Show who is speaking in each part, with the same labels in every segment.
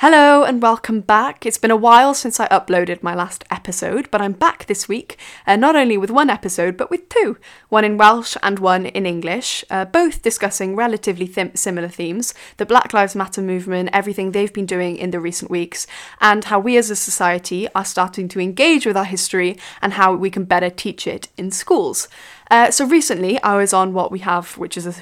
Speaker 1: Hello and welcome back. It's been a while since I uploaded my last episode, but I'm back this week, uh, not only with one episode, but with two one in Welsh and one in English, uh, both discussing relatively th- similar themes the Black Lives Matter movement, everything they've been doing in the recent weeks, and how we as a society are starting to engage with our history and how we can better teach it in schools. Uh, so recently, I was on what we have, which is a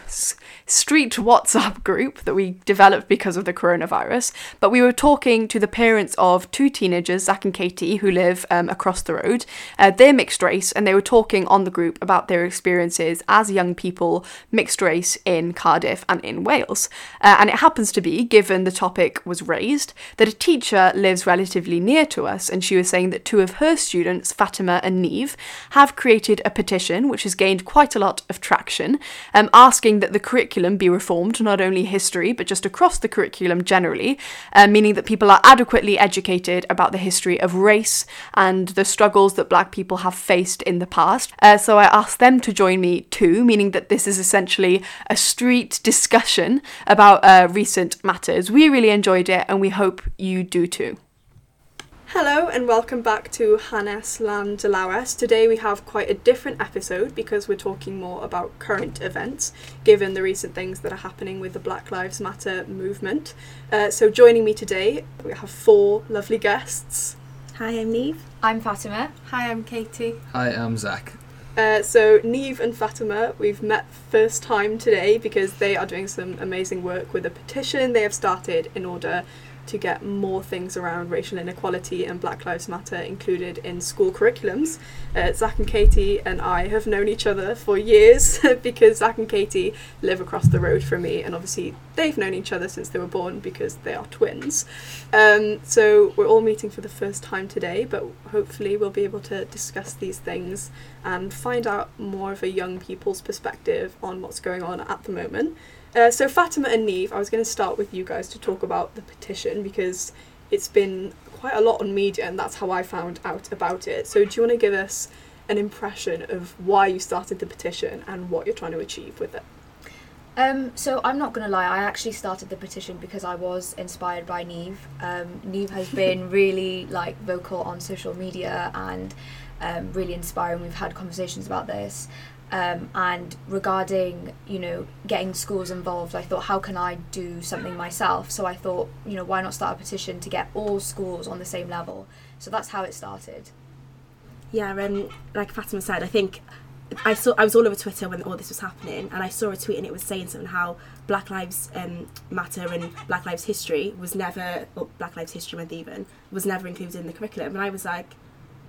Speaker 1: street WhatsApp group that we developed because of the coronavirus. But we were talking to the parents of two teenagers, Zach and Katie, who live um, across the road. Uh, they're mixed race, and they were talking on the group about their experiences as young people, mixed race in Cardiff and in Wales. Uh, and it happens to be, given the topic was raised, that a teacher lives relatively near to us, and she was saying that two of her students, Fatima and Niamh, have created a petition which has gained quite a lot of traction, um, asking that the curriculum be reformed, not only history, but just across the curriculum generally, uh, meaning that people are adequately educated about the history of race and the struggles that black people have faced in the past. Uh, so I asked them to join me too, meaning that this is essentially a street discussion about uh, recent matters. We really enjoyed it, and we hope you do too. Hello and welcome back to Hannes Land Delawes. Today we have quite a different episode because we're talking more about current events, given the recent things that are happening with the Black Lives Matter movement. Uh, so joining me today, we have four lovely guests.
Speaker 2: Hi, I'm Niamh.
Speaker 3: I'm Fatima.
Speaker 2: Hi, I'm Katie.
Speaker 4: Hi, I'm Zach.
Speaker 1: Uh, so Niamh and Fatima, we've met first time today because they are doing some amazing work with a petition they have started in order to get more things around racial inequality and Black Lives Matter included in school curriculums. Uh, Zach and Katie and I have known each other for years because Zach and Katie live across the road from me, and obviously they've known each other since they were born because they are twins. Um, so we're all meeting for the first time today, but hopefully we'll be able to discuss these things and find out more of a young people's perspective on what's going on at the moment. Uh, so Fatima and Niamh, I was going to start with you guys to talk about the petition because it's been quite a lot on media and that's how I found out about it. So do you want to give us an impression of why you started the petition and what you're trying to achieve with it?
Speaker 3: Um, so I'm not gonna lie, I actually started the petition because I was inspired by Niamh. Um, Niamh has been really like vocal on social media and um, really inspiring. We've had conversations about this. Um, and regarding you know getting schools involved, I thought how can I do something myself? So I thought you know why not start a petition to get all schools on the same level. So that's how it started.
Speaker 2: Yeah, um, like Fatima said, I think I saw I was all over Twitter when all this was happening, and I saw a tweet and it was saying something how Black Lives um, Matter and Black Lives History was never, or Black Lives History Month even, was never included in the curriculum, and I was like,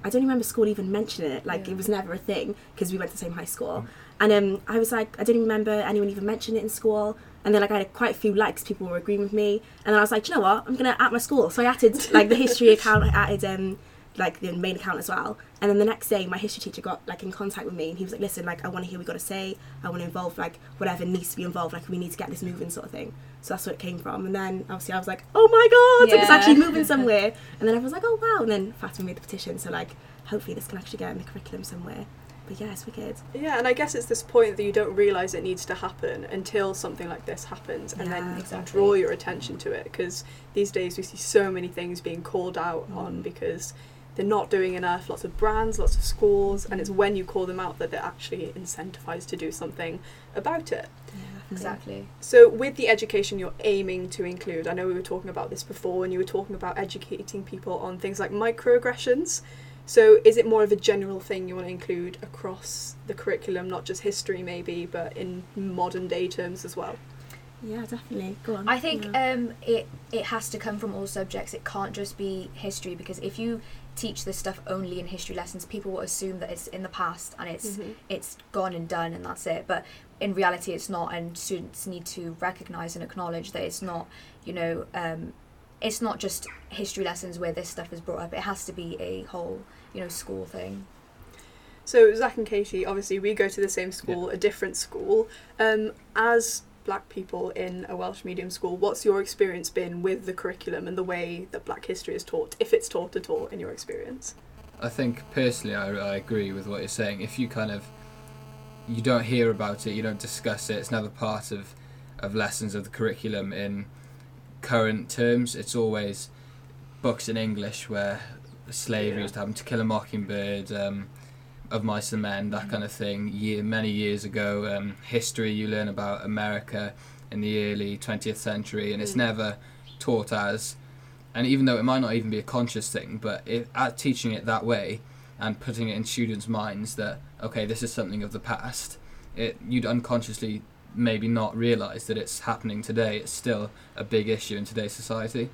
Speaker 2: I don't remember school even mentioning it. Like
Speaker 3: Yeah.
Speaker 2: it was never a thing because we went to the same high school, and um, I was like, I don't remember anyone even mentioning it in school. And then like I had quite a few likes, people were agreeing with me, and then I was like, you know what, I'm gonna at my school. So I added like the history account, I added um, like the main account as well. And then the next day, my history teacher got like in contact with me, and he was like, "Listen, like I want to hear what you got to say. I want to involve like whatever needs to be involved. Like we need to get this moving, sort of thing." So that's where it came from. And then obviously I was like, "Oh my god, like, it's actually moving somewhere." And then I was like, "Oh wow!" And then Fatima made the petition, so like hopefully this can actually get in the curriculum somewhere. But yeah, it's wicked.
Speaker 1: Yeah, and I guess it's this point that you don't realise it needs to happen until something like this happens, and then
Speaker 2: Yeah,
Speaker 1: you
Speaker 3: exactly.
Speaker 1: draw your attention to it. Because these days we see so many things being called out mm. on because they're not doing enough. Lots of brands, lots of schools, and it's mm-hmm. when you call them out that they're actually incentivized to do something about it.
Speaker 2: Yeah.
Speaker 3: Exactly.
Speaker 1: So, with the education you're aiming to include, I know we were talking about this before, and you were talking about educating people on things like microaggressions. So, is it more of a general thing you want to include across the curriculum, not just history maybe, but in modern day terms as well?
Speaker 2: Yeah, definitely. Go on.
Speaker 3: I think
Speaker 2: Yeah.
Speaker 3: um, it it has to come from all subjects. It can't just be history because if you teach this stuff only in history lessons, people will assume that it's in the past and it's
Speaker 1: Mhm.
Speaker 3: it's gone and done and that's it. But in reality, it's not, and students need to recognise and acknowledge that it's not. You know, um, it's not just history lessons where this stuff is brought up. It has to be a whole, you know, school thing.
Speaker 1: So, Zach and Katie, obviously, we go to the same school, a different school. Um, as black people in a Welsh medium school, what's your experience been with the curriculum and the way that black history is taught, if it's taught at all in your experience?
Speaker 4: I think personally, I, I agree with what you're saying. If you kind of you don't hear about it, you don't discuss it. It's never part of of lessons of the curriculum in current terms. It's always books in English where slavery
Speaker 1: Yeah.
Speaker 4: used to happen. To Kill a Mockingbird, um, Of Mice and Men, that kind of thing. Year, many years ago, um, history you learn about America in the early 20th century, and it's
Speaker 1: Mm.
Speaker 4: never taught as. And even though it might not even be a conscious thing, but if, at teaching it that way and putting it in students' minds that okay, this is something of the past, it you'd unconsciously maybe not realize that it's happening today. It's still a big issue in today's society.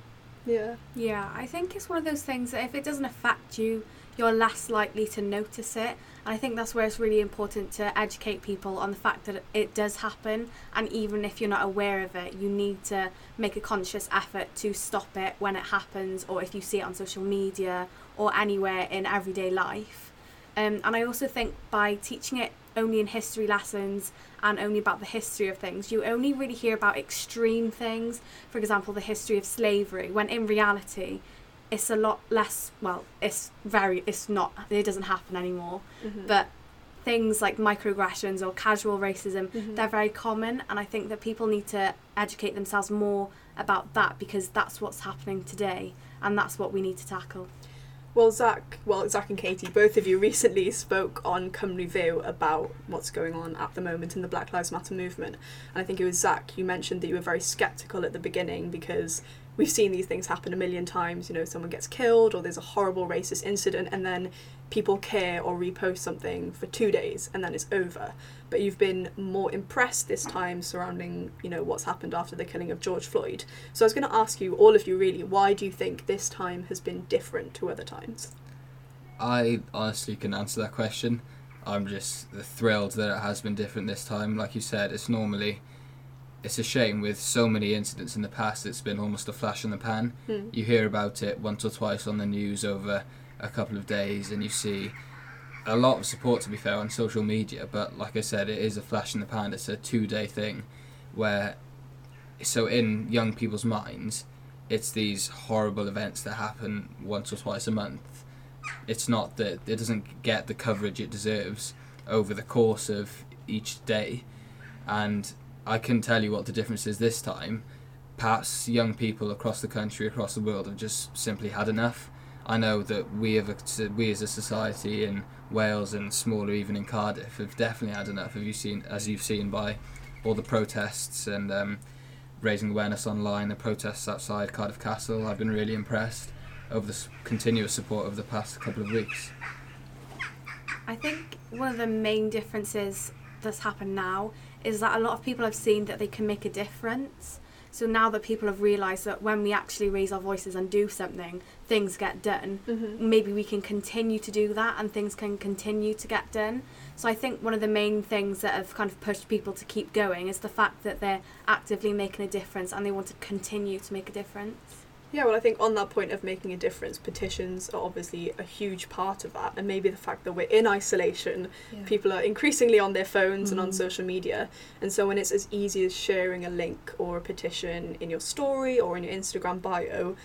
Speaker 1: Yeah.
Speaker 5: Yeah, I think it's one of those things that if it doesn't affect you, you're less likely to notice it. And I think that's where it's really important to educate people on the fact that it does happen. And even if you're not aware of it, you need to make a conscious effort to stop it when it happens, or if you see it on social media or anywhere in everyday life. Um, and I also think by teaching it only in history lessons and only about the history of things, you only really hear about extreme things. For example, the history of slavery, when in reality, it's a lot less. Well, it's very. It's not. It doesn't happen anymore.
Speaker 1: Mhm.
Speaker 5: But things like microaggressions or casual racism,
Speaker 1: Mhm.
Speaker 5: they're very common, and I think that people need to educate themselves more about that because that's what's happening today, and that's what we need to tackle.
Speaker 1: Well, Zach, well, Zach and Katie, both of you recently spoke on Cymru Fyw about what's going on at the moment in the Black Lives Matter movement. And I think it was Zach, you mentioned that you were very sceptical at the beginning because we've seen these things happen a million times. You know, someone gets killed or there's a horrible racist incident, and then people care or repost something for two days and then it's over. But you've been more impressed this time surrounding, you know, what's happened after the killing of George Floyd. So I was going to ask you, all of you really, why do you think this time has been different to other times?
Speaker 4: I honestly can answer that question. I'm just thrilled that it has been different this time. Like you said, it's normally it's a shame with so many incidents in the past. It's been almost a flash in the pan.
Speaker 1: Hmm.
Speaker 4: You hear about it once or twice on the news over a couple of days, and you see a lot of support. To be fair, on social media, but like I said, it is a flash in the pan. It's a two-day thing, where so in young people's minds, it's these horrible events that happen once or twice a month it's not that it doesn't get the coverage it deserves over the course of each day and i can tell you what the difference is this time perhaps young people across the country across the world have just simply had enough i know that we have a, we as a society in wales and smaller even in cardiff have definitely had enough have you seen as you've seen by all the protests and um, raising awareness online the protests outside cardiff castle i've been really impressed over the continuous support over the past couple of weeks.
Speaker 5: I think one of the main differences that's happened now is that a lot of people have seen that they can make a difference. So now that people have realised that when we actually raise our voices and do something, things get done,
Speaker 1: Mm-hmm.
Speaker 5: maybe we can continue to do that and things can continue to get done. So I think one of the main things that have kind of pushed people to keep going is the fact that they're actively making a difference and they want to continue to make a difference.
Speaker 1: Yeah, well, I think on that point of making a difference, petitions are obviously a huge part of that, and maybe the fact that we're in isolation, people are increasingly on their phones and on
Speaker 2: Mhm.
Speaker 1: social media, and so when it's as easy as sharing a link or a petition in your story or in your Instagram bio,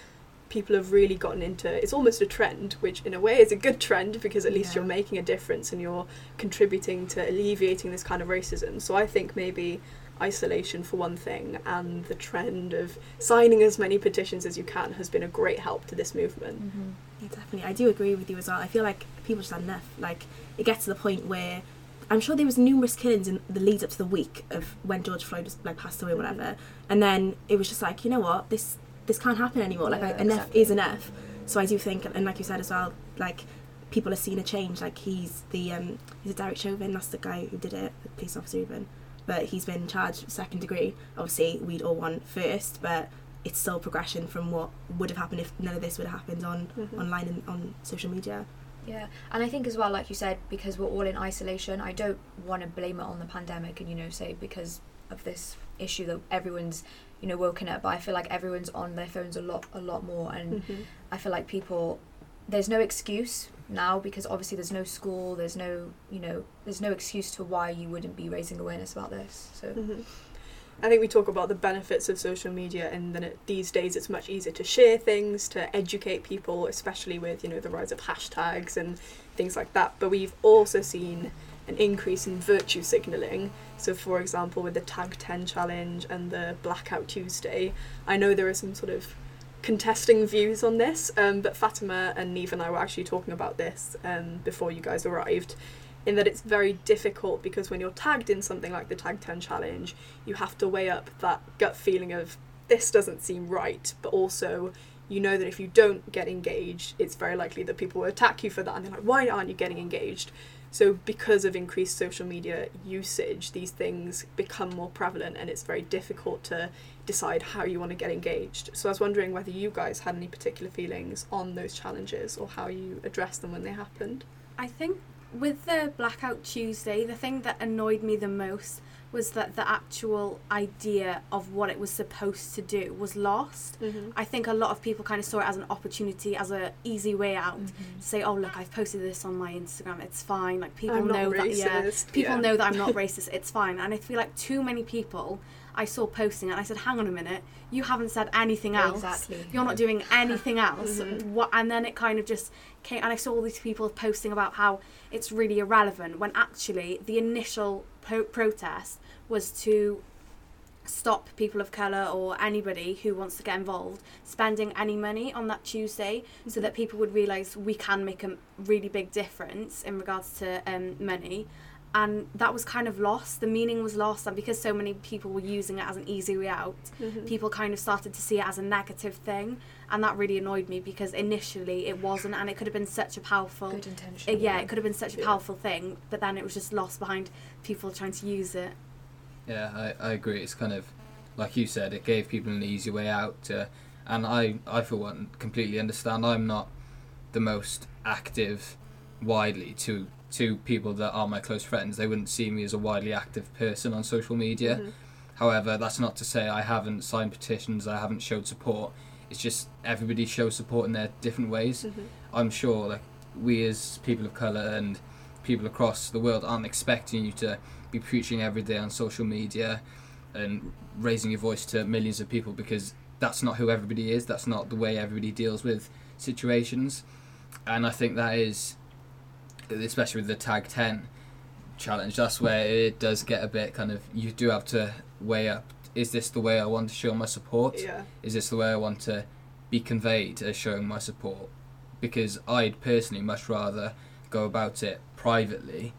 Speaker 1: people have really gotten into it's almost a trend, which in a way is a good trend because at least
Speaker 2: Yeah.
Speaker 1: you're making a difference and you're contributing to alleviating this kind of racism. So I think maybe isolation for one thing and the trend of signing as many petitions as you can has been a great help to this movement.
Speaker 3: Mm-hmm.
Speaker 2: Yeah, definitely. I do agree with you as well. I feel like people just had enough. Like it gets to the point where I'm sure there was numerous killings in the lead up to the week of when George Floyd was like passed away or whatever, and then it was just like you know what this this can't happen anymore. Like
Speaker 3: Yeah,
Speaker 2: I, enough
Speaker 3: exactly.
Speaker 2: is enough. So I do think, and like you said as well, like people are seeing a change. Like he's the um he's a Derek Chauvin. That's the guy who did it, the police officer even. But he's been charged second degree. Obviously, we'd all want first, but it's still progression from what would have happened if none of this would have happened on
Speaker 1: Mhm.
Speaker 2: online and on social media.
Speaker 3: Yeah, and I think as well, like you said, because we're all in isolation, I don't want to blame it on the pandemic and you know say because of this issue that everyone's you know woken up. But I feel like everyone's on their phones a lot, a lot more, and
Speaker 1: Mhm.
Speaker 3: I feel like people there's no excuse now because obviously there's no school, there's no you know there's no excuse to why you wouldn't be raising awareness about this. So
Speaker 1: Mhm. I think we talk about the benefits of social media, and then these days it's much easier to share things, to educate people, especially with you know the rise of hashtags and things like that. But we've also seen an increase in virtue signalling. So, for example, with the Tag 10 challenge and the Blackout Tuesday, I know there are some sort of contesting views on this, um, but Fatima and Niamh and I were actually talking about this um, before you guys arrived. In that it's very difficult because when you're tagged in something like the Tag 10 challenge, you have to weigh up that gut feeling of this doesn't seem right, but also you know that if you don't get engaged, it's very likely that people will attack you for that and they're like, why aren't you getting engaged? So, because of increased social media usage, these things become more prevalent and it's very difficult to decide how you want to get engaged. So, I was wondering whether you guys had any particular feelings on those challenges or how you addressed them when they happened.
Speaker 5: I think with the Blackout Tuesday, the thing that annoyed me the most was that the actual idea of what it was supposed to do was lost.
Speaker 1: Mm-hmm.
Speaker 5: I think a lot of people kind of saw it as an opportunity, as a easy way out to say, "Oh, look, I've posted this on my Instagram. It's fine. Like people
Speaker 1: I'm
Speaker 5: know that. Yeah, people
Speaker 1: yeah.
Speaker 5: know that I'm not racist. It's fine." And I feel like too many people I saw posting it. and I said, "Hang on a minute. You haven't said anything else.
Speaker 3: Exactly.
Speaker 5: You're not doing anything else.
Speaker 1: Mhm.
Speaker 5: What?" And then it kind of just came. And I saw all these people posting about how it's really irrelevant when actually the initial protest was to stop people of colour or anybody who wants to get involved spending any money on that Tuesday so that people would realise we can make a really big difference in regards to um, money. And that was kind of lost. The meaning was lost, and because so many people were using it as an easy way out,
Speaker 1: Mm-hmm.
Speaker 5: people kind of started to see it as a negative thing, and that really annoyed me because initially it wasn't, and it could have been such a powerful
Speaker 3: Good intention.
Speaker 5: yeah, it could have been such a
Speaker 1: Yeah.
Speaker 5: powerful thing, but then it was just lost behind people trying to use it.
Speaker 4: Yeah, I, I agree. It's kind of like you said, it gave people an easy way out, uh, and I, I for one completely understand. I'm not the most active widely to to people that are my close friends. They wouldn't see me as a widely active person on social media.
Speaker 1: Mhm.
Speaker 4: However, that's not to say I haven't signed petitions, I haven't showed support. It's just everybody shows support in their different ways.
Speaker 1: Mhm.
Speaker 4: I'm sure like we as people of colour and people across the world aren't expecting you to be preaching every day on social media and raising your voice to millions of people because that's not who everybody is. That's not the way everybody deals with situations. And I think that is, especially with the tag 10 challenge, that's where it does get a bit kind of, you do have to weigh up is this the way I want to show my support?
Speaker 1: Yeah.
Speaker 4: is this the way I want to be conveyed as showing my support? Because I'd personally much rather go about it privately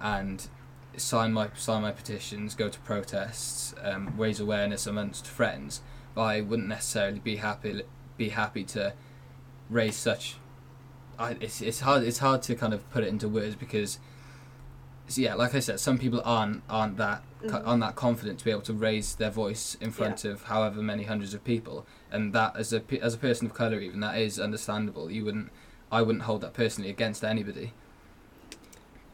Speaker 4: and sign my sign my petitions, go to protests, um, raise awareness amongst friends. But I wouldn't necessarily be happy be happy to raise such. I, it's it's hard it's hard to kind of put it into words because. So yeah, like I said, some people aren't aren't that
Speaker 1: Mhm.
Speaker 4: aren't that confident to be able to raise their voice in front of however many hundreds of people, and that as a as a person of color, even that is understandable. You wouldn't, I wouldn't hold that personally against anybody.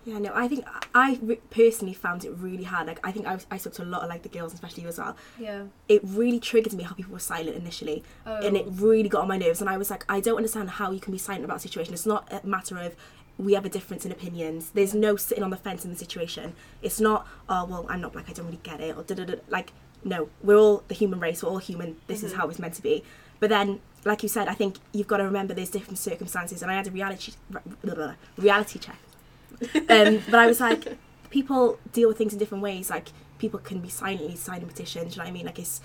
Speaker 2: Yeah, no, I think I re- personally found it really hard. Like, I think I, was, I spoke to a lot of like the girls, especially you as well.
Speaker 3: Yeah.
Speaker 2: It really triggered me how people were silent initially,
Speaker 3: Oh.
Speaker 2: and it really got on my nerves. And I was like, I don't understand how you can be silent about a situation. It's not a matter of we have a difference in opinions. There's no sitting on the fence in the situation. It's not, oh well, I'm not black, I don't really get it, or da da da. Like, no, we're all the human race. We're all human. This is
Speaker 1: Mhm.
Speaker 2: how it's meant to be. But then, like you said, I think you've got to remember there's different circumstances. And I had a reality reality check. Um, but I was like, people deal with things in different ways. Like people can be silently signing petitions. You know what I mean? Like it's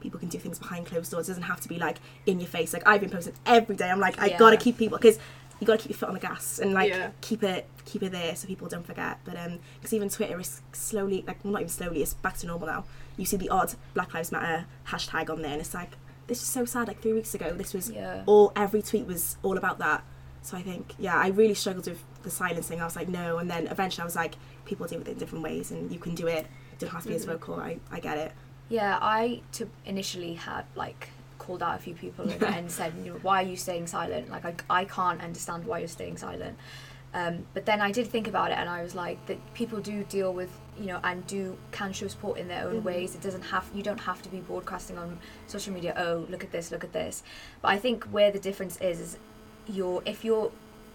Speaker 2: people can do things behind closed doors. It doesn't have to be like in your face. Like I've been posting every day. I'm like, I
Speaker 3: Yeah.
Speaker 2: gotta keep people because you gotta keep your foot on the gas and like
Speaker 1: Yeah.
Speaker 2: keep it keep it there so people don't forget. But um, because even Twitter is slowly like well not even slowly, it's back to normal now. You see the odd Black Lives Matter hashtag on there, and it's like this is so sad. Like three weeks ago, this was
Speaker 3: Yeah.
Speaker 2: all every tweet was all about that. So I think, yeah, I really struggled with the silencing. I was like, no, and then eventually I was like, people deal with it in different ways, and you can do it. You don't have to be as vocal. I, I get it.
Speaker 3: Yeah, I to initially had like called out a few people and, said, you know, "Why are you staying silent? Like, I, I can't understand why you're staying silent." Um, but then I did think about it, and I was like, that people do deal with, you know, and do can show support in their own
Speaker 1: Mhm.
Speaker 3: ways. It doesn't have you don't have to be broadcasting on social media. Oh, look at this, look at this. But I think where the difference is is, you're if you're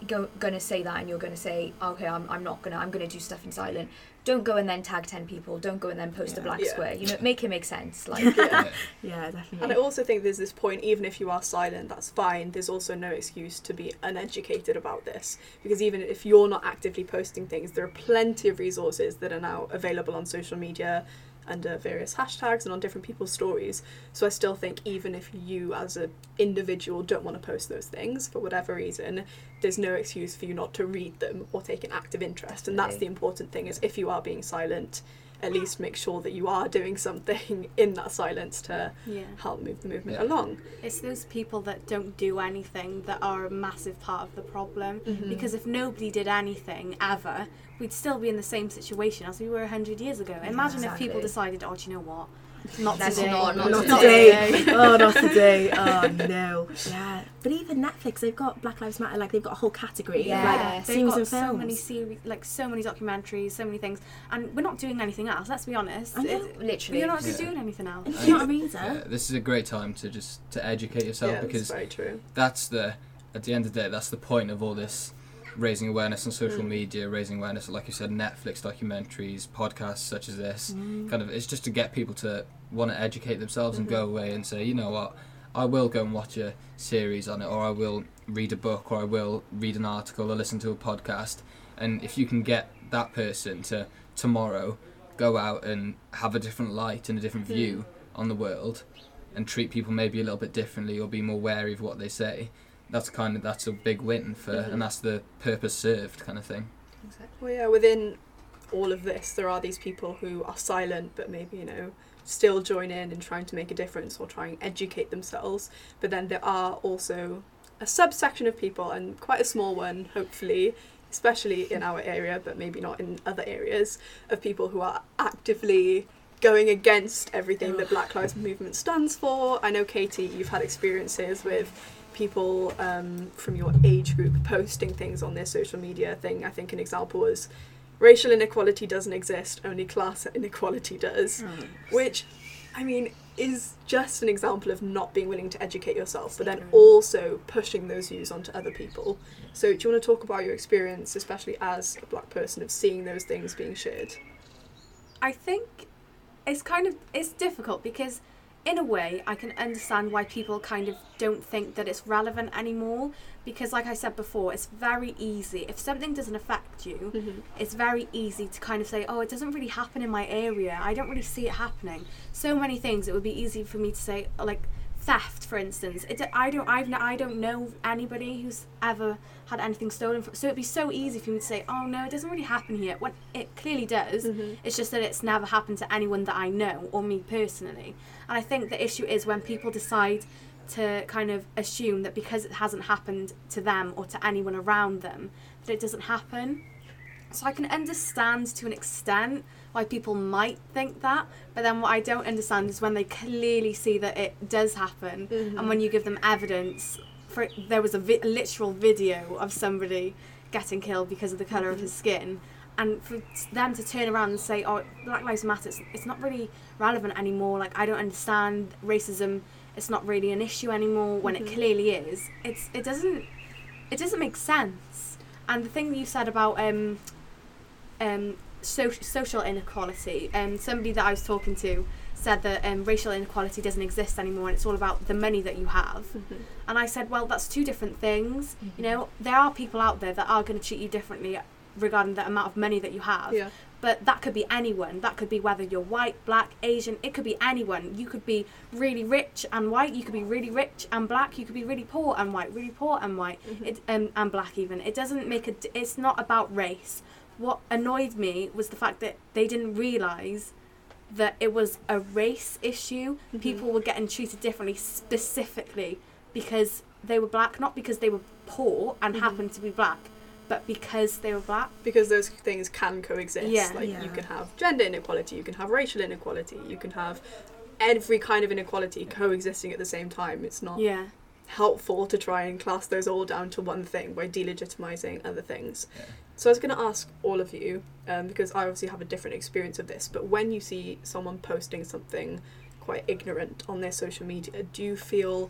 Speaker 3: go, gonna say that and you're gonna say okay I'm, I'm not gonna I'm gonna do stuff in silent don't go and then tag 10 people don't go and then post a black
Speaker 1: Yeah.
Speaker 3: square you know make it make sense like
Speaker 4: Yeah.
Speaker 2: Yeah,
Speaker 1: And. I also think there's this point, even if you are silent, that's fine. There's also no excuse to be uneducated about this. Because even if you're not actively posting things, there are plenty of resources that are now available on social media under various hashtags and on different people's stories. So I still think even if you as an individual don't want to post those things for whatever reason, there's no excuse for you not to read them or take an active interest. And that's the important thing is if you are being silent, at least make sure that you are doing something in that silence to
Speaker 5: Yeah.
Speaker 1: help move the movement
Speaker 4: Yeah.
Speaker 1: along.
Speaker 5: It's those people that don't do anything that are a massive part of the problem.
Speaker 1: Mm-hmm.
Speaker 5: Because if nobody did anything ever, we'd still be in the same situation as we were 100 years ago. Imagine if people decided, oh, do you know what? Not
Speaker 3: Let's
Speaker 5: today.
Speaker 3: not- not
Speaker 2: Not
Speaker 3: today.
Speaker 2: today. oh, not today. Oh no. Yeah, but even Netflix, they've got Black Lives Matter. Like they've got a whole category
Speaker 3: Yeah.
Speaker 2: of like
Speaker 5: They've
Speaker 2: series
Speaker 5: got
Speaker 2: and
Speaker 5: so many series, like so many documentaries, so many things, and we're not doing anything else. Let's be honest.
Speaker 2: I know.
Speaker 5: It-
Speaker 3: literally
Speaker 5: we're not
Speaker 4: Yeah.
Speaker 5: doing anything else.
Speaker 2: And if you're not a reader,
Speaker 4: Yeah, this is a great time to just to educate yourself
Speaker 1: yeah,
Speaker 4: because
Speaker 1: that's very true.
Speaker 4: that's the at the end of the day that's the point of all this raising awareness on social
Speaker 1: Mm.
Speaker 4: media raising awareness like you said netflix documentaries podcasts such as this
Speaker 2: Mm.
Speaker 4: kind of it's just to get people to want to educate themselves and
Speaker 1: Mhm.
Speaker 4: go away and say you know what i will go and watch a series on it or i will read a book or i will read an article or listen to a podcast and if you can get that person to tomorrow go out and have a different light and a different view on the world and treat people maybe a little bit differently or be more wary of what they say that's kind of that's a big win for
Speaker 1: Mhm.
Speaker 4: and that's the purpose served kind of thing
Speaker 1: Well, yeah, within all of this, there are these people who are silent, but maybe you know still join in and trying to make a difference or try and educate themselves. But then there are also a subsection of people, and quite a small one, hopefully, especially in our area, but maybe not in other areas, of people who are actively going against everything that Black Lives Movement stands for. I know, Katie, you've had experiences with people um, from your age group posting things on their social media thing. I think an example was racial inequality doesn't exist, only class inequality does, which, I mean, is just an example of not being willing to educate yourself, but then also pushing those views onto other people. So, do you want to talk about your experience, especially as a black person, of seeing those things being shared?
Speaker 5: I think it's kind of it's difficult because in a way I can understand why people kind of don't think that it's relevant anymore because like I said before it's very easy. If something doesn't affect you
Speaker 1: Mm-hmm.
Speaker 5: it's very easy to kind of say oh it doesn't really happen in my area. I don't really see it happening. So many things it would be easy for me to say like theft for instance. It, I don't I've I don't know anybody who's ever had anything stolen from so it'd be so easy for me to say oh no it doesn't really happen here when it clearly does
Speaker 1: Mhm.
Speaker 5: it's just that it's never happened to anyone that I know or me personally. And I think the issue is when people decide to kind of assume that because it hasn't happened to them or to anyone around them, that it doesn't happen. So I can understand to an extent why people might think that, but then what I don't understand is when they clearly see that it does happen and when you give them evidence. For there was a, vi- a literal video of somebody getting killed because of the color of his skin, and for them to turn around and say, "Oh, Black Lives Matter," it's, it's not really relevant anymore. Like I don't understand racism. It's not really an issue anymore when it clearly is. It's it doesn't it doesn't make sense. And the thing that you said about um um so, social inequality, um somebody that I was talking to said that um, racial inequality doesn't exist anymore and it's all about the money that you have. And I said, well, that's two different things. You know, there are people out there that are going to treat you differently regarding the amount of money that you have.
Speaker 1: Yeah.
Speaker 5: But that could be anyone. That could be whether you're white, black, Asian. It could be anyone. You could be really rich and white. You could be really rich and black. You could be really poor and white. Really poor and white. It um, and black even. It doesn't make a. d- It's not about race. What annoyed me was the fact that they didn't realize that it was a race issue. Mm-hmm. People were getting treated differently specifically because they were black, not because they were poor and mm-hmm. happened to be black, but because they were black.
Speaker 1: because those things can coexist.
Speaker 5: Yeah.
Speaker 1: Like
Speaker 2: Yeah.
Speaker 1: you can have gender inequality, you can have racial inequality, you can have every kind of inequality coexisting at the same time. It's not
Speaker 5: Yeah.
Speaker 1: Helpful to try and class those all down to one thing by delegitimizing other things.
Speaker 4: Yeah.
Speaker 1: So I was going to ask all of you, um, because I obviously have a different experience of this, but when you see someone posting something quite ignorant on their social media, do you feel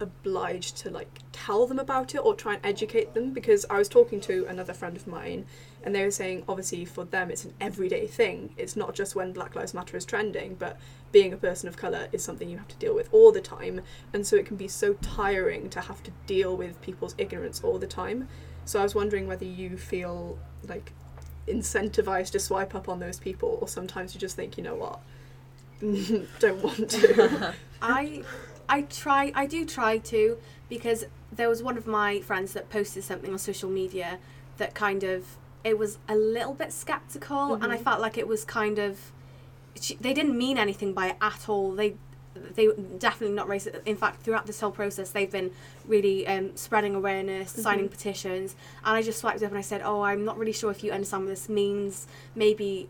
Speaker 1: obliged to like tell them about it or try and educate them because I was talking to another friend of mine and they were saying obviously for them it's an everyday thing. It's not just when Black Lives Matter is trending, but being a person of colour is something you have to deal with all the time. And so it can be so tiring to have to deal with people's ignorance all the time. So I was wondering whether you feel like incentivized to swipe up on those people or sometimes you just think, you know what? Don't want to.
Speaker 5: I I try I do try to because there was one of my friends that posted something on social media that kind of it was a little bit skeptical and I
Speaker 1: Mhm.
Speaker 5: felt like it was kind of she, they didn't mean anything by it at all. They they definitely not racist. In fact, throughout this whole process, they've been really um, spreading awareness, signing
Speaker 1: Mhm.
Speaker 5: petitions, and I just swiped up and I said, "Oh, I'm not really sure if you understand what this means. Maybe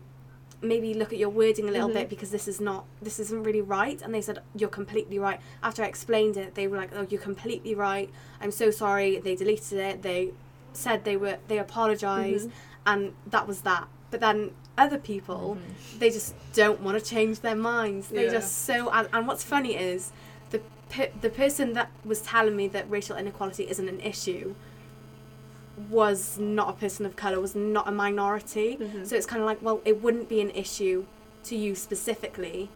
Speaker 5: maybe look at your wording a little
Speaker 1: Mhm.
Speaker 5: bit because this is not this isn't really right and they said you're completely right after i explained it they were like oh you're completely right i'm so sorry they deleted it they said they were they apologized
Speaker 1: Mhm.
Speaker 5: and that was that but then other people they just don't want to change their minds they
Speaker 1: Yeah.
Speaker 5: just so and, and what's funny is the per, the person that was telling me that racial inequality isn't an issue was not a person of color was not a minority
Speaker 1: Mhm.
Speaker 5: so it's kind of like, well, it wouldn't be an issue to you specifically,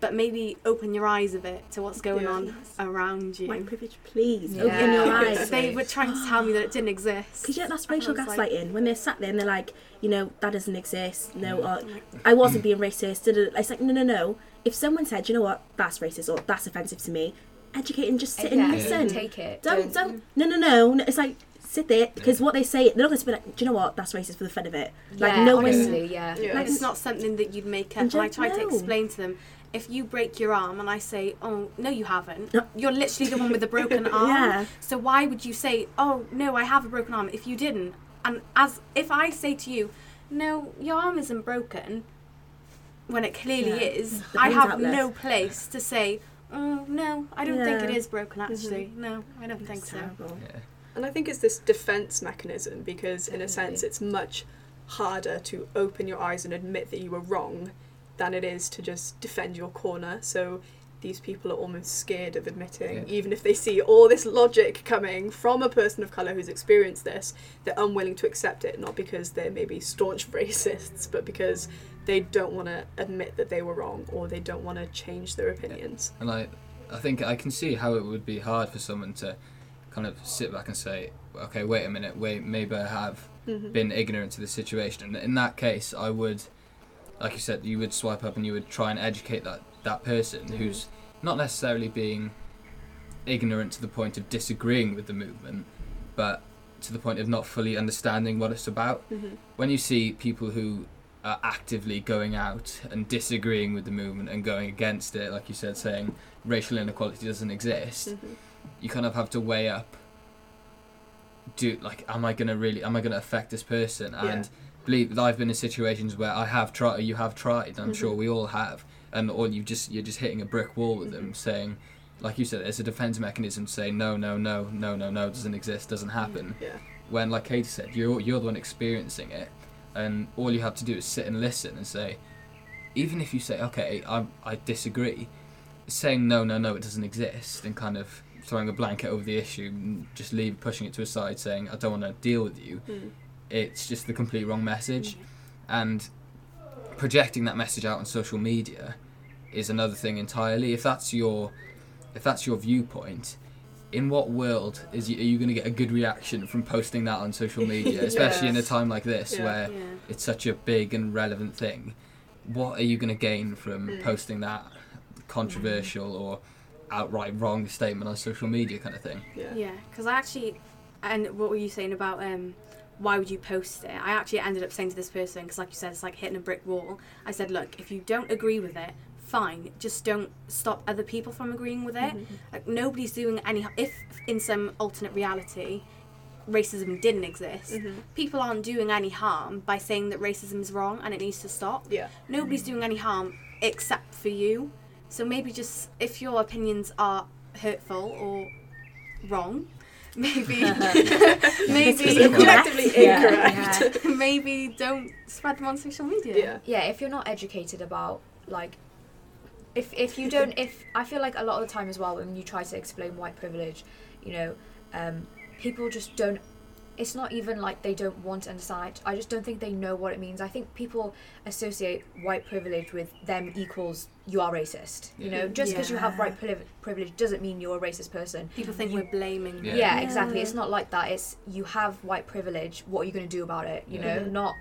Speaker 5: but maybe open your eyes a bit to what's going
Speaker 1: Yeah.
Speaker 5: on around you.
Speaker 2: White privilege, please.
Speaker 3: Yeah.
Speaker 2: Open your eyes.
Speaker 5: they were trying to tell me that it didn't exist.
Speaker 2: Because yeah, that's racial
Speaker 5: was like,
Speaker 2: gaslighting. when they're sat there and they're like, you know, that doesn't exist. No,
Speaker 4: Mm.
Speaker 2: or I wasn't being racist. It's like, no, no, no. If someone said, you know what, that's racist or that's offensive to me, educate and just sit and
Speaker 3: Yeah,
Speaker 2: listen.
Speaker 3: Take it.
Speaker 2: Don't, don't, no, no, no. no. It's like, sit there because what they say, they're not going to be like, do you know what, that's racist for the fun of it. Like,
Speaker 3: yeah,
Speaker 2: no one.
Speaker 3: honestly, yeah.
Speaker 1: Yeah.
Speaker 5: Like, it's not something that you'd make up.
Speaker 2: And
Speaker 5: And I
Speaker 2: just
Speaker 5: tried to explain to them. If you break your arm and I say, "Oh no, you haven't," you're literally the one with the broken arm.
Speaker 2: Yeah.
Speaker 5: So why would you say, "Oh no, I have a broken arm"? If you didn't, and as if I say to you, "No, your arm isn't broken," when it clearly
Speaker 2: Yeah.
Speaker 5: is,
Speaker 2: The
Speaker 5: I have
Speaker 2: outlet.
Speaker 5: no place to say, "Oh no, I don't think it is
Speaker 2: Yeah.
Speaker 5: is broken." Actually, no, I don't think
Speaker 2: It's
Speaker 5: so.
Speaker 4: Yeah.
Speaker 1: And I think it's this defense mechanism because, in a sense, it's much harder to open your eyes and admit that you were wrong than it is to just defend your corner. So these people are almost scared of admitting,
Speaker 4: Yeah.
Speaker 1: even if they see all this logic coming from a person of colour who's experienced this, they're unwilling to accept it, not because they're maybe staunch racists, but because they don't want to admit that they were wrong or they don't want to change their opinions.
Speaker 4: And I, I think I can see how it would be hard for someone to kind of sit back and say, okay, wait a minute, wait, maybe I have
Speaker 1: Mhm.
Speaker 4: been ignorant to the situation. And in that case, I would, like you said, you would swipe up and you would try and educate that, that person who's not necessarily being ignorant to the point of disagreeing with the movement, but to the point of not fully understanding what it's about.
Speaker 1: Mhm.
Speaker 4: When you see people who are actively going out and disagreeing with the movement and going against it, like you said, saying racial inequality doesn't exist,
Speaker 1: Mhm.
Speaker 4: you kind of have to weigh up do like am i going to really am i going to affect this person
Speaker 1: Yeah.
Speaker 4: Believe that i've been in situations where i have tried you have tried i'm sure
Speaker 1: Mhm.
Speaker 4: we all have and or you just you're just hitting a brick wall with them saying like you said it's a defense mechanism to say no no no no no no doesn't exist doesn't happen
Speaker 1: Yeah.
Speaker 4: when like katie said you're you're the one experiencing it and all you have to do is sit and listen and say even if you say okay i i disagree saying no no no it doesn't exist and kind of throwing a blanket over the issue and just leave pushing it to a side saying i don't want to deal with you
Speaker 1: Mm.
Speaker 4: It's just the complete wrong message and projecting that message out on social media is another thing entirely if that's your if that's your viewpoint in what world is you, are you going to get a good reaction from posting that on social media especially in a time like this
Speaker 1: Yeah.
Speaker 4: where
Speaker 5: Yeah.
Speaker 4: it's such a big and relevant thing what are you going to gain from
Speaker 1: Mm.
Speaker 4: posting that controversial or outright wrong statement on social media kind of thing
Speaker 1: Yeah.
Speaker 5: Yeah, because I actually, and what were you saying about um, why would you post it? I actually ended up saying to this person because, like you said, it's like hitting a brick wall. I said, look, if you don't agree with it, fine, just don't stop other people from agreeing with it. Like nobody's doing any. If in some alternate reality, racism didn't exist,
Speaker 1: Mhm.
Speaker 5: people aren't doing any harm by saying that racism is wrong and it needs to stop
Speaker 1: Yeah.
Speaker 5: nobody's doing any harm except for you. So maybe just if your opinions are hurtful or wrong, maybe maybe
Speaker 1: Collectively
Speaker 3: Yeah,
Speaker 1: incorrect.
Speaker 5: maybe don't spread them on social media.
Speaker 1: Yeah.
Speaker 3: Yeah, if you're not educated about like if if you don't if I feel like a lot of the time as well when you try to explain white privilege, you know, um, people just don't. It's not even like they don't want to understand. I just don't think they know what it means. I think people associate white privilege with them equals you are racist. You know, mm-hmm. just because you have white priv- privilege doesn't mean you're a racist person.
Speaker 5: People think we're blaming.
Speaker 4: Yeah.
Speaker 3: Yeah,
Speaker 2: Yeah.
Speaker 3: exactly. It's not like that. It's you have white privilege. What are you going to do about it? You
Speaker 4: Yeah.
Speaker 3: know, mm-hmm. not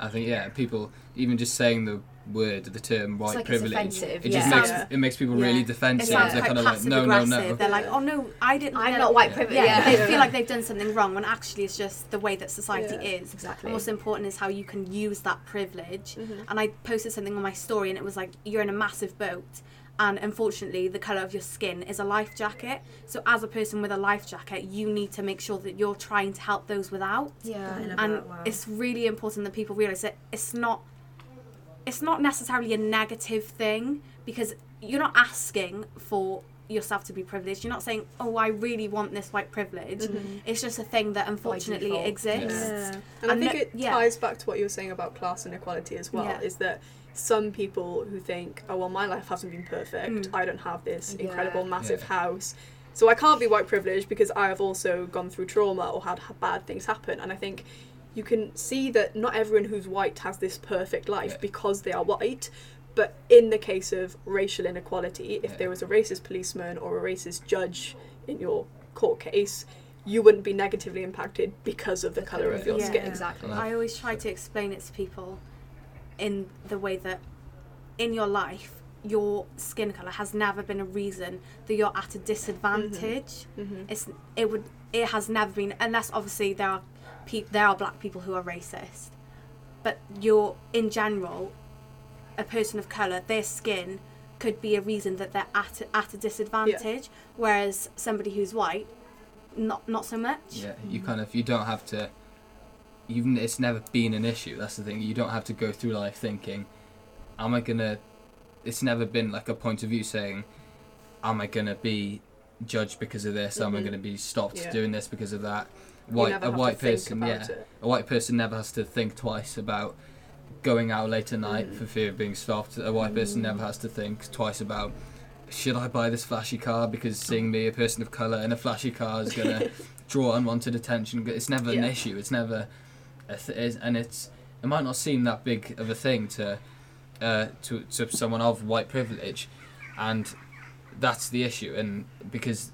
Speaker 4: I think yeah, people even just saying the word, the term white
Speaker 3: like it's
Speaker 4: privilege,
Speaker 3: offensive,
Speaker 4: it just
Speaker 3: yeah.
Speaker 4: makes
Speaker 1: Yeah.
Speaker 4: it makes people
Speaker 2: Yeah.
Speaker 4: really
Speaker 5: It
Speaker 4: defensive.
Speaker 5: sounds
Speaker 4: They're
Speaker 5: quite
Speaker 4: kind of like,
Speaker 5: passive
Speaker 4: no, no,
Speaker 5: aggressive.
Speaker 4: no.
Speaker 5: They're like, oh no, I didn't.
Speaker 3: I'm
Speaker 5: they're-
Speaker 3: not white
Speaker 4: Yeah.
Speaker 3: privilege.
Speaker 5: Yeah,
Speaker 3: Yeah,
Speaker 5: they feel like they've done something wrong when actually it's just the way that society
Speaker 1: Yeah.
Speaker 5: is.
Speaker 3: exactly.
Speaker 5: And what's important is how you can use that privilege.
Speaker 1: Mhm.
Speaker 5: And I posted something on my story, and it was like, you're in a massive boat, and unfortunately, the colour of your skin is a life jacket. So, as a person with a life jacket, you need to make sure that you're trying to help those without.
Speaker 3: Yeah.
Speaker 2: I love
Speaker 5: And
Speaker 2: that, wow.
Speaker 5: it's really important that people realise that it's not. It's not necessarily a negative thing because you're not asking for yourself to be privileged. You're not saying, "Oh, I really want this white privilege." It's just a thing that unfortunately exists.
Speaker 2: Yeah.
Speaker 1: And I
Speaker 5: And
Speaker 1: think
Speaker 5: no-
Speaker 1: it
Speaker 5: yeah.
Speaker 1: ties back to what you were saying about class inequality as well.
Speaker 5: Yeah.
Speaker 1: Is that some people who think, oh well, my life hasn't been perfect.
Speaker 5: Mm.
Speaker 1: I don't have this
Speaker 3: Yeah.
Speaker 1: incredible, massive
Speaker 4: Yeah.
Speaker 1: house, so I can't be white privileged because I have also gone through trauma or had ha- bad things happen. And I think you can see that not everyone who's white has this perfect life
Speaker 4: Yeah.
Speaker 1: because they are white. But in the case of racial inequality, if
Speaker 4: Yeah.
Speaker 1: there was a racist policeman or a racist judge in your court case, you wouldn't be negatively impacted because of the colour of your
Speaker 5: Yeah.
Speaker 1: skin.
Speaker 3: Exactly.
Speaker 5: I always try to explain it to people in the way that in your life, your skin color has never been a reason that you're at a disadvantage.
Speaker 1: hmm
Speaker 5: It's it would it has never been unless obviously there are pe- there are black people who are racist, but you're in general a person of color. Their skin could be a reason that they're at a, at a disadvantage, whereas somebody who's white, not not so much.
Speaker 4: Yeah, you kind of you don't have to. You've it's never been an issue. That's the thing. You don't have to go through life thinking, "Am I gonna?" It's never been like a point of view saying, "Am I gonna be judged because of this? Am I
Speaker 1: Mhm.
Speaker 4: gonna be stopped
Speaker 1: Yeah.
Speaker 4: doing this because of that?" White a
Speaker 1: to
Speaker 4: white person, yeah,
Speaker 1: it.
Speaker 4: a white person never has to think twice about going out late at night
Speaker 1: Mhm.
Speaker 4: for fear of being stopped. A white person never has to think twice about should I buy this flashy car because seeing me, a person of colour, in a flashy car is gonna draw unwanted attention. It's never an issue. It's never, a th- and it's it might not seem that big of a thing to, uh, to to someone of white privilege, and that's the issue. And because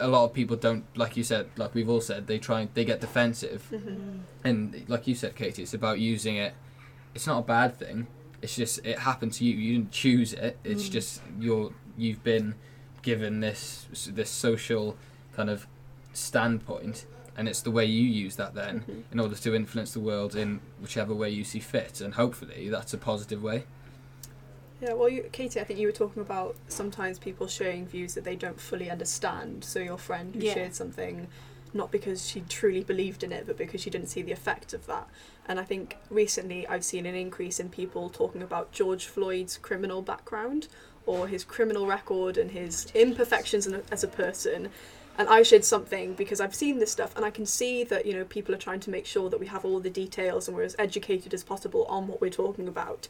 Speaker 4: a lot of people don't, like you said, like we've all said, they try they get defensive,
Speaker 1: Mhm.
Speaker 4: and like you said, Katie, it's about using it. It's not a bad thing. It's just it happened to you. You didn't choose it. It's just you're you've been given this this social kind of standpoint, and it's the way you use that then
Speaker 1: Mhm.
Speaker 4: in order to influence the world in whichever way you see fit, and hopefully that's a positive way.
Speaker 1: Yeah, well, you, Katie, I think you were talking about sometimes people sharing views that they don't fully understand. So your friend who
Speaker 5: Yeah.
Speaker 1: shared something, not because she truly believed in it, but because she didn't see the effect of that. And I think recently I've seen an increase in people talking about George Floyd's criminal background or his criminal record and his imperfections as a person. And I shared something because I've seen this stuff and I can see that, you know, people are trying to make sure that we have all the details and we're as educated as possible on what we're talking about.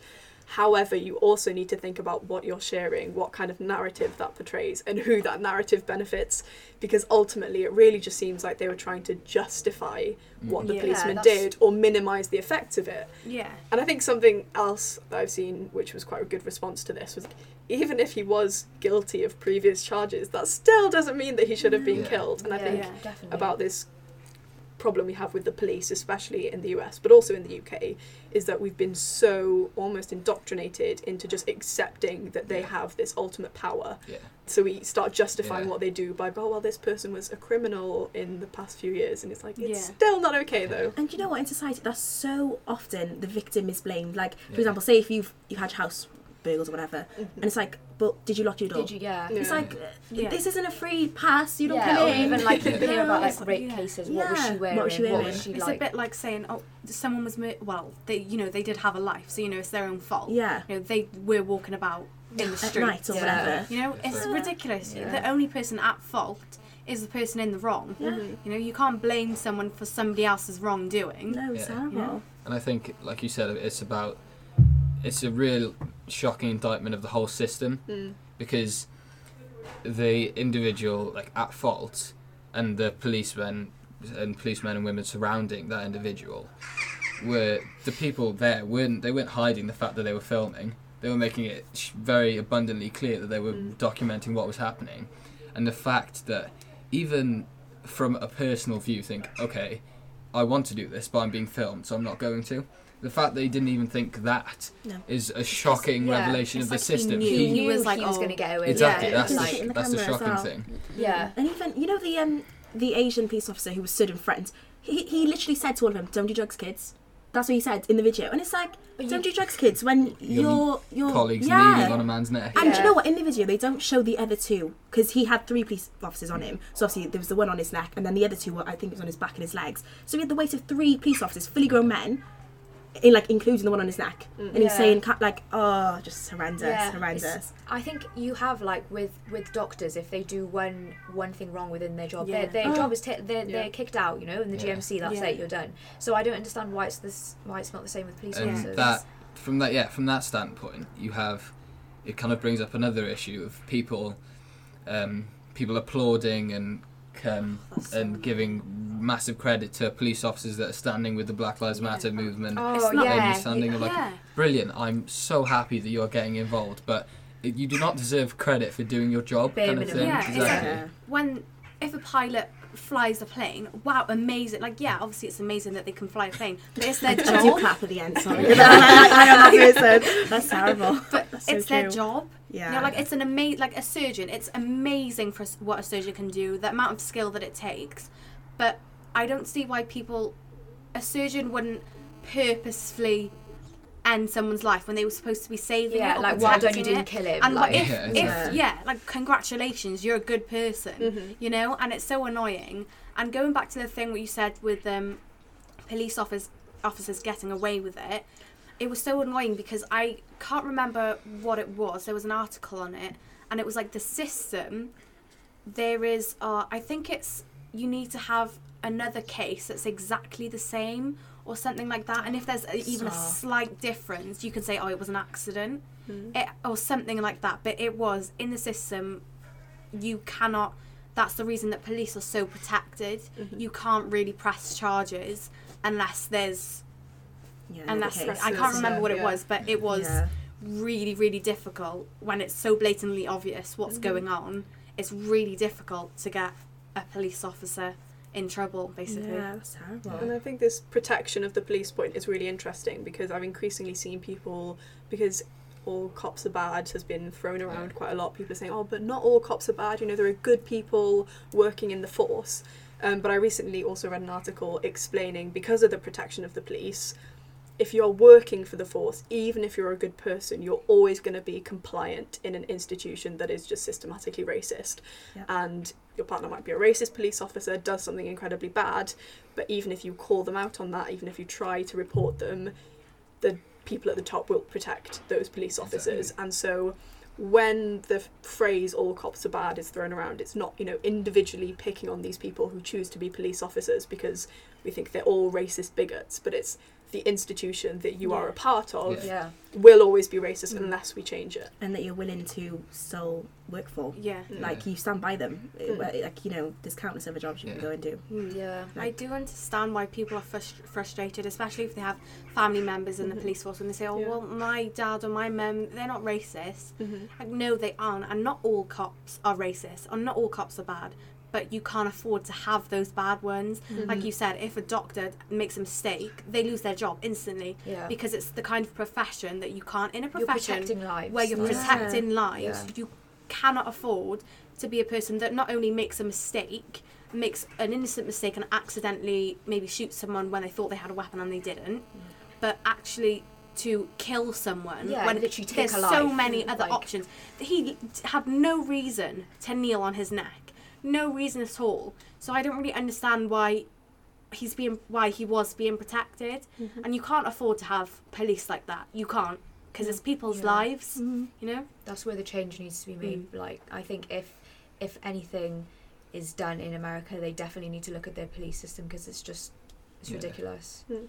Speaker 1: However, you also need to think about what you're sharing, what kind of narrative that portrays, and who that narrative benefits, because ultimately it really just seems like they were trying to justify mm. what the
Speaker 5: Yeah,
Speaker 1: policeman
Speaker 3: that's-
Speaker 1: did or minimise the effects of it.
Speaker 5: Yeah.
Speaker 1: And I think something else that I've seen, which was quite a good response to this, was even if he was guilty of previous charges, that still doesn't mean that he should have been
Speaker 4: Yeah.
Speaker 1: killed. And I
Speaker 3: Yeah,
Speaker 1: think
Speaker 5: Yeah.
Speaker 1: about this problem we have with the police, especially in the US, but also in the UK, is that we've been so almost indoctrinated into just accepting that they
Speaker 4: Yeah.
Speaker 1: have this ultimate power.
Speaker 4: Yeah.
Speaker 1: So we start justifying
Speaker 4: Yeah.
Speaker 1: what they do by, oh, well, this person was a criminal in the past few years. And it's like, it's
Speaker 5: Yeah.
Speaker 1: still not okay, though.
Speaker 2: And you know what? In society, that's so often the victim is blamed. Like, for
Speaker 4: Yeah.
Speaker 2: example, say if you've you've had your house burgled or whatever,
Speaker 1: Mm-hmm.
Speaker 2: and it's like, but did you lock your door?
Speaker 3: Did you? Yeah.
Speaker 2: It's
Speaker 1: Yeah.
Speaker 2: like, uh,
Speaker 5: Yeah.
Speaker 2: this isn't a free pass. You don't
Speaker 3: yeah,
Speaker 2: come
Speaker 3: or
Speaker 2: in.
Speaker 3: even like you hear about like
Speaker 5: like-
Speaker 3: rape
Speaker 5: yeah.
Speaker 3: cases. What was she wearing?
Speaker 2: What was she
Speaker 3: What
Speaker 2: wearing?
Speaker 3: was she
Speaker 5: It's
Speaker 3: like?
Speaker 5: a bit like saying, "Oh, someone was mur- well, they you know they did have a life, so you know it's their own fault.
Speaker 2: yeah,
Speaker 5: You know they were walking about in the
Speaker 2: at
Speaker 5: street.
Speaker 2: night or
Speaker 3: Yeah.
Speaker 2: whatever.
Speaker 5: You know it's
Speaker 2: Yeah.
Speaker 5: ridiculous.
Speaker 3: Yeah.
Speaker 5: The only person at fault is the person in the wrong.
Speaker 2: Yeah.
Speaker 1: Mhm.
Speaker 5: You know you can't blame someone for somebody else's wrongdoing.
Speaker 2: No, it's
Speaker 4: Yeah.
Speaker 2: terrible.
Speaker 5: Yeah.
Speaker 4: And I think, like you said, it's about it's a real shocking indictment of the whole system
Speaker 1: Mm.
Speaker 4: because the individual like at fault and the policemen and policemen and women surrounding that individual were the people there weren't they weren't hiding the fact that they were filming they were making it sh- very abundantly clear that they were
Speaker 1: Mm.
Speaker 4: documenting what was happening and the fact that even from a personal view think okay I want to do this but I'm being filmed so I'm not going to the fact that he didn't even think that is
Speaker 2: No.
Speaker 4: a shocking
Speaker 3: yeah,
Speaker 4: revelation of
Speaker 5: it's
Speaker 4: the
Speaker 5: like he
Speaker 4: system
Speaker 5: knew.
Speaker 3: He,
Speaker 5: He
Speaker 3: knew
Speaker 5: was like,
Speaker 3: he was
Speaker 5: oh.
Speaker 3: going to get away with
Speaker 4: exactly
Speaker 3: it.
Speaker 4: that's the,
Speaker 2: look
Speaker 3: like,
Speaker 2: the
Speaker 4: that's the shocking
Speaker 2: well.
Speaker 4: thing
Speaker 3: yeah.
Speaker 2: And even you know the um the Asian police officer who was stood in front. He he literally said to all of them, "Don't do drugs, kids." That's what he said in the video, and it's like,
Speaker 3: But
Speaker 2: "Don't do drugs, kids." When
Speaker 4: Your
Speaker 2: you're your
Speaker 4: colleagues
Speaker 2: yeah.
Speaker 4: kneeling on a man's neck
Speaker 2: And do you know what? In the video, they don't show the other two because he had three police officers on him. So obviously there was the one on his neck, and then the other two were, I think, it was on his back and his legs. So he had the weight of three police officers, fully grown men, in like including the one on his neck, and he's
Speaker 3: Yeah.
Speaker 2: saying like, "Oh, just horrendous,
Speaker 3: Yeah,
Speaker 2: horrendous."
Speaker 3: it's- I think you have like with with doctors if they do one one thing wrong within their job,
Speaker 5: Yeah.
Speaker 3: their, their
Speaker 2: Oh.
Speaker 3: job is ta- they're,
Speaker 1: Yeah.
Speaker 3: they're kicked out. You know, in the
Speaker 4: Yeah.
Speaker 3: GMC, that's
Speaker 5: Yeah.
Speaker 3: it, you're done. So I don't understand why it's this why it's not the same with police
Speaker 4: and
Speaker 3: officers.
Speaker 4: that from that yeah from that standpoint you have it kind of brings up another issue of people um, people applauding and um, and giving massive credit to police officers that are standing with the Black Lives Matter movement
Speaker 3: Oh
Speaker 5: It's
Speaker 3: yeah,
Speaker 4: standing
Speaker 3: yeah.
Speaker 4: like
Speaker 5: yeah.
Speaker 4: brilliant I'm so happy that you're getting involved but you do not deserve credit for doing your job
Speaker 3: Bare
Speaker 4: kind of
Speaker 3: minimum.
Speaker 4: thing
Speaker 5: Yeah,
Speaker 4: exactly
Speaker 2: Yeah.
Speaker 5: when if a pilot flies a plane, wow, amazing! Like, yeah, obviously it's amazing that they can fly a plane, but it's their
Speaker 2: I do
Speaker 5: job.
Speaker 2: clap at the end. Sorry, I, I. That's terrible.
Speaker 5: But
Speaker 2: That's so
Speaker 5: it's their job.
Speaker 2: Yeah.
Speaker 5: You know, like it's an amazing, like a surgeon. It's amazing for what a surgeon can do, the amount of skill that it takes. But I don't see why people, a surgeon wouldn't purposefully end someone's life when they were supposed to be saving
Speaker 3: Yeah,
Speaker 5: it.
Speaker 3: like why
Speaker 5: don't
Speaker 3: you didn't
Speaker 5: it.
Speaker 3: kill him.
Speaker 5: And
Speaker 3: like,
Speaker 5: like, if,
Speaker 4: Yeah,
Speaker 5: if
Speaker 4: exactly.
Speaker 5: yeah, like congratulations, you're a good person,
Speaker 1: Mm-hmm.
Speaker 5: you know. And it's so annoying. And going back to the thing what you said with um, police officers officers getting away with it, it was so annoying because I can't remember what it was. There was an article on it, and it was like the system. There is, uh, I think it's you need to have another case that's exactly the same or something like that. And if there's a, even a slight difference, you can say, oh, it was an accident
Speaker 1: Mm.
Speaker 5: it, or something like that. But it was in the system. You cannot. That's the reason that police are so protected.
Speaker 1: Mm-hmm.
Speaker 5: You can't really press charges unless there's
Speaker 2: yeah,
Speaker 5: unless
Speaker 2: okay.
Speaker 5: I can't remember what it
Speaker 1: Yeah.
Speaker 5: was, but it was
Speaker 2: Yeah.
Speaker 5: really really difficult when it's so blatantly obvious what's
Speaker 1: Mm-hmm.
Speaker 5: going on. It's really difficult to get a police officer in trouble, basically.
Speaker 2: Yeah, that's terrible.
Speaker 1: And I think this protection of the police point is really interesting because I've increasingly seen people because all cops are bad has been thrown around quite a lot. People are saying, "Oh, but not all cops are bad. You know, there are good people working in the force." Um, but I recently also read an article explaining because of the protection of the police, if you're working for the force, even if you're a good person, you're always going to be compliant in an institution that is just systematically racist.
Speaker 2: Yeah.
Speaker 1: And your partner might be a racist police officer, does something incredibly bad, but even if you call them out on that, even if you try to report them, the people at the top will protect those police officers. And so when the phrase all cops are bad is thrown around, it's not, you know, individually picking on these people who choose to be police officers because we think they're all racist bigots, but it's the institution that you are a part of
Speaker 3: yeah.
Speaker 1: will always be racist
Speaker 2: Mm.
Speaker 1: unless we change it.
Speaker 2: and that you're willing to still work for.
Speaker 5: Yeah.
Speaker 2: Like you stand by them.
Speaker 1: Mm.
Speaker 2: Like you know, there's countless other jobs you
Speaker 4: Yeah.
Speaker 2: can go and do.
Speaker 5: Mm.
Speaker 3: Yeah.
Speaker 5: I do understand why people are frus- frustrated, especially if they have family members in the
Speaker 1: Mhm.
Speaker 5: police force and they say, "Oh,
Speaker 1: Yeah.
Speaker 5: well, my dad or my mum, they're not racist."
Speaker 1: Mm-hmm.
Speaker 5: Like, no, they aren't, and not all cops are racist, and not all cops are bad. But you can't afford to have those bad ones. Like mm-hmm. you said, if a doctor makes a mistake, they lose their job instantly
Speaker 3: Yeah.
Speaker 5: because it's the kind of profession that you can't in a
Speaker 3: You're
Speaker 5: profession
Speaker 3: protecting lives.
Speaker 5: where you're
Speaker 2: Yeah.
Speaker 5: protecting lives.
Speaker 3: Yeah.
Speaker 5: You cannot afford to be a person that not only makes a mistake, makes an innocent mistake and accidentally maybe shoots someone when they thought they had a weapon and they didn't, but actually to kill someone
Speaker 3: Yeah,
Speaker 5: when
Speaker 3: literally take
Speaker 5: there's
Speaker 3: a
Speaker 5: so many other
Speaker 3: like-
Speaker 5: options. He had no reason to kneel on his neck, no reason at all. So I don't really understand why he's being why he was being protected,
Speaker 3: Mm-hmm.
Speaker 5: and you can't afford to have police like that. You can't because it's mm, people's
Speaker 3: Yeah.
Speaker 5: lives. Mm-hmm. You know.
Speaker 3: That's where the change needs to be made. Mm. Like I think if if anything is done in America, they definitely need to look at their police system because it's just it's
Speaker 4: Yeah.
Speaker 3: ridiculous. Mm.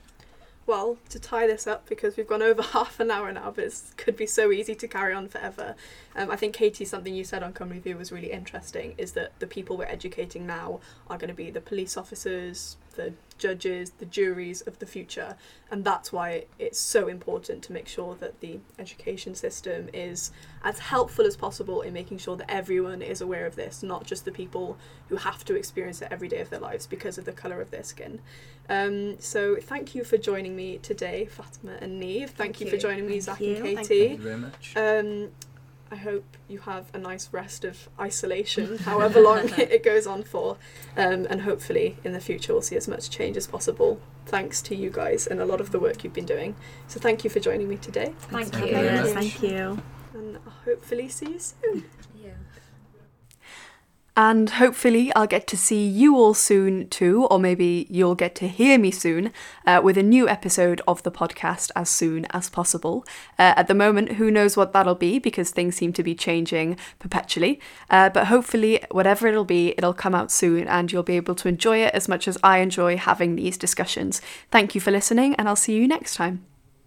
Speaker 1: Well, to tie this up, because we've gone over half an hour now, but it could be so easy to carry on forever. Um, I think, Katie, something you said on Cymru Fyw was really interesting is that the people we're educating now are going to be the police officers, the judges, the juries of the future. And that's why it's so important to make sure that the education system is as helpful as possible in making sure that everyone is aware of this, not just the people who have to experience it every day of their lives because of the colour of their skin. Um, so thank you for joining me today, Fatima and Niamh. Thank,
Speaker 3: Thank
Speaker 1: you,
Speaker 3: you.
Speaker 1: for joining me,
Speaker 2: Thank
Speaker 1: Zach
Speaker 2: you.
Speaker 1: and
Speaker 2: Thank
Speaker 1: Katie.
Speaker 4: Thank you very much.
Speaker 1: Um, I hope you have a nice rest of isolation, however long it goes on for, um, and hopefully in the future we'll see as much change as possible. Thanks to you guys and a lot of the work you've been doing. So thank you for joining me today,
Speaker 3: Thank
Speaker 4: Thank
Speaker 3: you.
Speaker 4: you very
Speaker 2: Yes,
Speaker 4: much.
Speaker 2: thank you.
Speaker 1: and I'll hopefully see you soon. And hopefully, I'll get to see you all soon too, or maybe you'll get to hear me soon uh, with a new episode of the podcast as soon as possible. Uh, at the moment, who knows what that'll be because things seem to be changing perpetually. Uh, but hopefully, whatever it'll be, it'll come out soon and you'll be able to enjoy it as much as I enjoy having these discussions. Thank you for listening, and I'll see you next time.